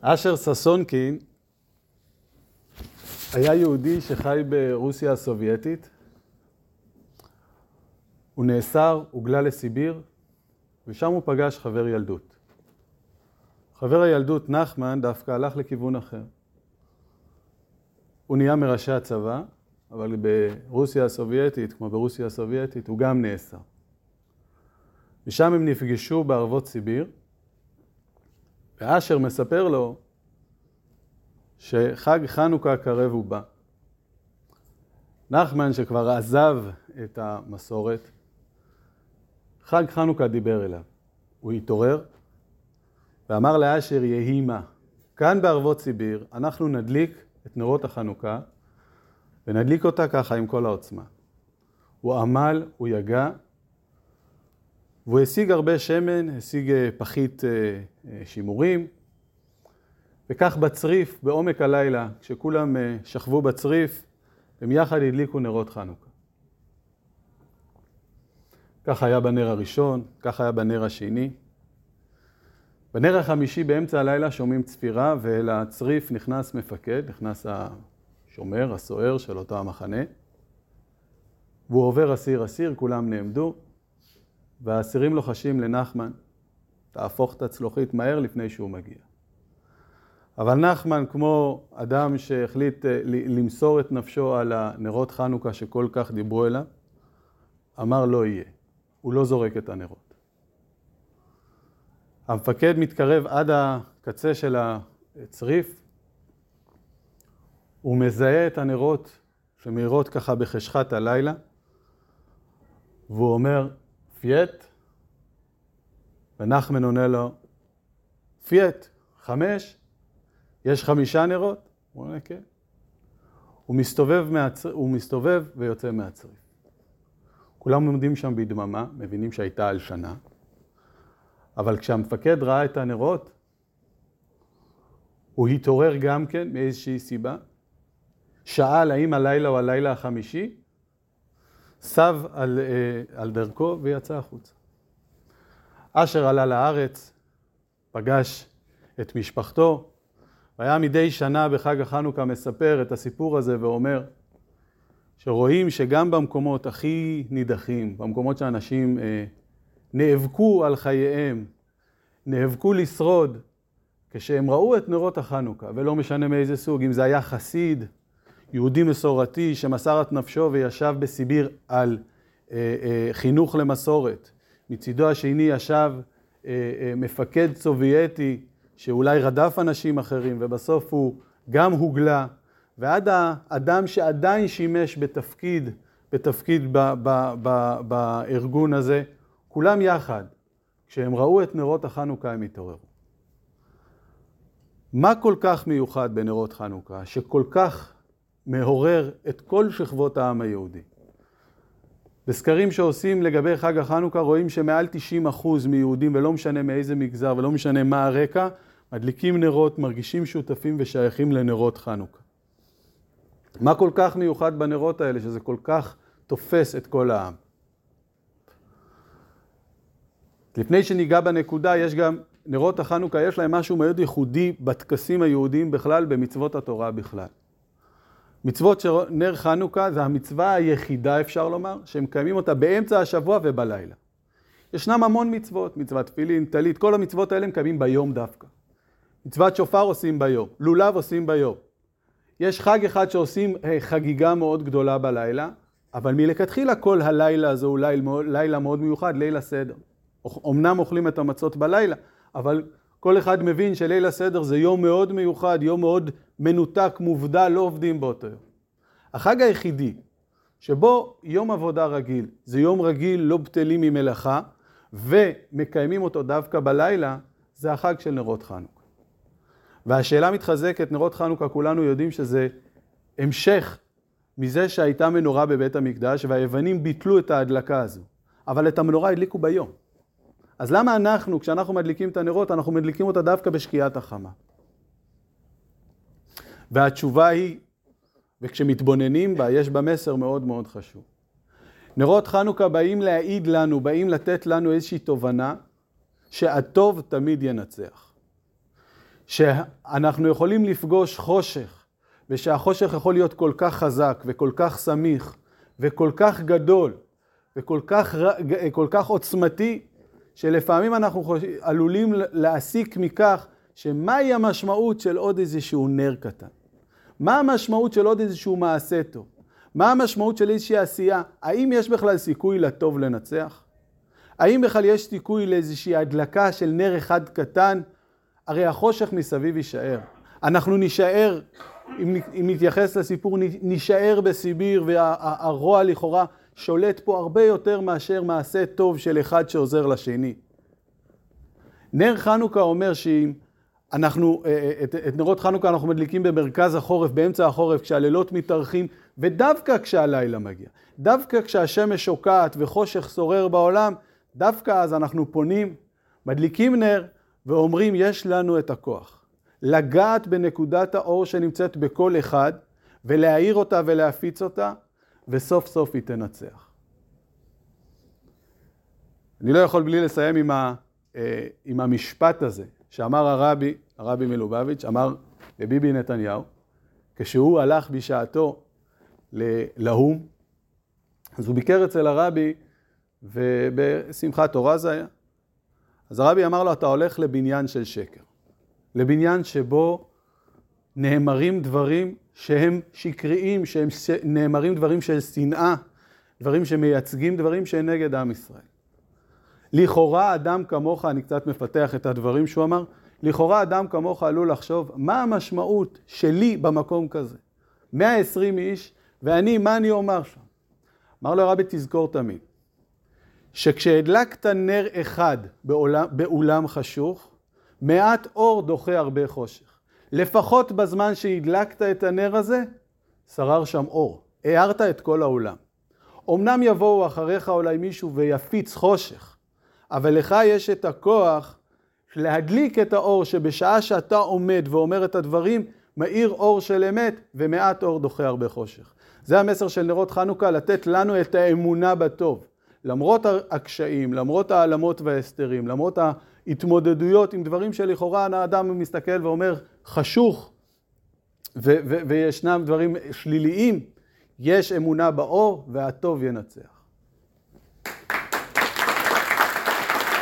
אשר ששונקין היה יהודי שחי ברוסיה הסובייטית. הוא נאסר, הוגלה לסיביר, ושם הוא פגש חבר ילדות. חבר הילדות, נחמן, דווקא הלך לכיוון אחר. הוא נהיה מראשי הצבא, אבל ברוסיה הסובייטית, כמו ברוסיה הסובייטית, הוא גם נאסר. ושם הם נפגשו בערבות סיביר, ואשר מספר לו שחג חנוכה קרב ובא. נחמן, שכבר עזב את המסורת, חג חנוכה דיבר אליו. הוא התעורר ואמר לאשר יהי מה. כאן בערבות סיביר אנחנו נדליק את נרות החנוכה ונדליק אותה ככה עם כל העוצמה. הוא עמל, הוא יגע, והוא השיג הרבה שמן, השיג אה, פחית אה, אה, שימורים, וכך בצריף, בעומק הלילה, כשכולם שכבו בצריף, הם יחד הדליקו נרות חנוכה. כך היה בנר הראשון, כך היה בנר השני. בנר החמישי באמצע הלילה שומעים צפירה, ואל הצריף נכנס מפקד, נכנס השומר, הסוער של אותו המחנה. והוא עובר אסיר אסיר, כולם נעמדו, והאסירים לוחשים לנחמן, תהפוך את הצלוחית מהר לפני שהוא מגיע. אבל נחמן, כמו אדם שהחליט אה, למסור את נפשו על הנרות חנוכה שכל כך דיברו אליו, אמר לא יהיה. הוא לא זורק את הנרות. המפקד מתקרב עד הקצה של הצריף, הוא מזהה את הנרות שמאירות ככה בחשכת הלילה, והוא אומר, פייט, ונחמן עונה לו, פייט, חמש, יש חמישה נרות? הוא עונה, כן. הוא מסתובב, מהצר... הוא מסתובב ויוצא מהצריף. כולם עומדים שם בדממה, מבינים שהייתה הלשנה, אבל כשהמפקד ראה את הנרות, הוא התעורר גם כן מאיזושהי סיבה, שאל האם הלילה הוא הלילה החמישי, סב על, אה, על דרכו ויצא החוצה. אשר עלה לארץ, פגש את משפחתו, והיה מדי שנה בחג החנוכה מספר את הסיפור הזה ואומר שרואים שגם במקומות הכי נידחים, במקומות שאנשים אה, נאבקו על חייהם, נאבקו לשרוד, כשהם ראו את נרות החנוכה, ולא משנה מאיזה סוג, אם זה היה חסיד, יהודי מסורתי שמסר את נפשו וישב בסיביר על אה, אה, חינוך למסורת. מצידו השני ישב אה, אה, מפקד סובייטי שאולי רדף אנשים אחרים ובסוף הוא גם הוגלה, ועד האדם שעדיין שימש בתפקיד, בתפקיד ב, ב, ב, בארגון הזה, כולם יחד, כשהם ראו את נרות החנוכה הם התעוררו. מה כל כך מיוחד בנרות חנוכה, שכל כך מעורר את כל שכבות העם היהודי. בסקרים שעושים לגבי חג החנוכה רואים שמעל 90% מיהודים, ולא משנה מאיזה מגזר ולא משנה מה הרקע, מדליקים נרות, מרגישים שותפים ושייכים לנרות חנוכה. מה כל כך מיוחד בנרות האלה, שזה כל כך תופס את כל העם? לפני שניגע בנקודה, יש גם, נרות החנוכה, יש להם משהו מאוד ייחודי בטקסים היהודיים בכלל, במצוות התורה בכלל. מצוות של נר חנוכה זה המצווה היחידה, אפשר לומר, שהם קיימים אותה באמצע השבוע ובלילה. ישנם המון מצוות, מצוות תפילין, טלית, כל המצוות האלה הם קיימים ביום דווקא. מצוות שופר עושים ביום, לולב עושים ביום. יש חג אחד שעושים אה, חגיגה מאוד גדולה בלילה, אבל מלכתחילה כל הלילה הזה הוא לילה, לילה מאוד מיוחד, ליל הסדר. אמנם אוכלים את המצות בלילה, אבל כל אחד מבין שליל הסדר זה יום מאוד מיוחד, יום מאוד מנותק, מובדל, לא עובדים באותו יום. החג היחידי שבו יום עבודה רגיל, זה יום רגיל, לא בטלים ממלאכה, ומקיימים אותו דווקא בלילה, זה החג של נרות חנוכה. והשאלה מתחזקת, נרות חנוכה, כולנו יודעים שזה המשך מזה שהייתה מנורה בבית המקדש, והיוונים ביטלו את ההדלקה הזו. אבל את המנורה הדליקו ביום. אז למה אנחנו, כשאנחנו מדליקים את הנרות, אנחנו מדליקים אותה דווקא בשקיעת החמה? והתשובה היא, וכשמתבוננים בה, יש בה מסר מאוד מאוד חשוב. נרות חנוכה באים להעיד לנו, באים לתת לנו איזושהי תובנה שהטוב תמיד ינצח. שאנחנו יכולים לפגוש חושך, ושהחושך יכול להיות כל כך חזק וכל כך סמיך וכל כך גדול וכל כך, כל כך עוצמתי, שלפעמים אנחנו עלולים להסיק מכך שמהי המשמעות של עוד איזשהו נר קטן. מה המשמעות של עוד איזשהו מעשה טוב? מה המשמעות של איזושהי עשייה? האם יש בכלל סיכוי לטוב לנצח? האם בכלל יש סיכוי לאיזושהי הדלקה של נר אחד קטן? הרי החושך מסביב יישאר. אנחנו נישאר, אם, נתייחס לסיפור, נישאר בסיביר והרוע לכאורה שולט פה הרבה יותר מאשר מעשה טוב של אחד שעוזר לשני. נר חנוכה אומר שאם אנחנו, אה, אה, את, את נרות חנוכה אנחנו מדליקים במרכז החורף, באמצע החורף, כשהלילות מתארחים, ודווקא כשהלילה מגיע, דווקא כשהשמש שוקעת וחושך שורר בעולם, דווקא אז אנחנו פונים, מדליקים נר ואומרים, יש לנו את הכוח. לגעת בנקודת האור שנמצאת בכל אחד, ולהאיר אותה ולהפיץ אותה, וסוף סוף היא תנצח. אני לא יכול בלי לסיים עם, ה, אה, עם המשפט הזה, שאמר הרבי, הרבי מלובביץ', אמר לביבי נתניהו, כשהוא הלך בשעתו לאו"ם, אז הוא ביקר אצל הרבי, ובשמחת תורה זה היה. אז הרבי אמר לו, אתה הולך לבניין של שקר. לבניין שבו נאמרים דברים שהם שקריים, שהם נאמרים דברים של שנאה, דברים שמייצגים דברים שהם נגד עם ישראל. לכאורה אדם כמוך, אני קצת מפתח את הדברים שהוא אמר, לכאורה אדם כמוך עלול לחשוב, מה המשמעות שלי במקום כזה? 120 איש, ואני, מה אני אומר שם? אמר לו הרבי, תזכור תמיד, שכשהדלקת נר אחד באולם, באולם חשוך, מעט אור דוחה הרבה חושך. לפחות בזמן שהדלקת את הנר הזה, שרר שם אור. הארת את כל העולם. אמנם יבואו אחריך אולי מישהו ויפיץ חושך, אבל לך יש את הכוח להדליק את האור שבשעה שאתה עומד ואומר את הדברים, מאיר אור של אמת ומעט אור דוחה הרבה חושך. זה המסר של נרות חנוכה, לתת לנו את האמונה בטוב. למרות הקשיים, למרות העלמות וההסתרים, למרות ההתמודדויות עם דברים שלכאורה האדם מסתכל ואומר חשוך ו- ו- וישנם דברים שליליים, יש אמונה באור והטוב ינצח.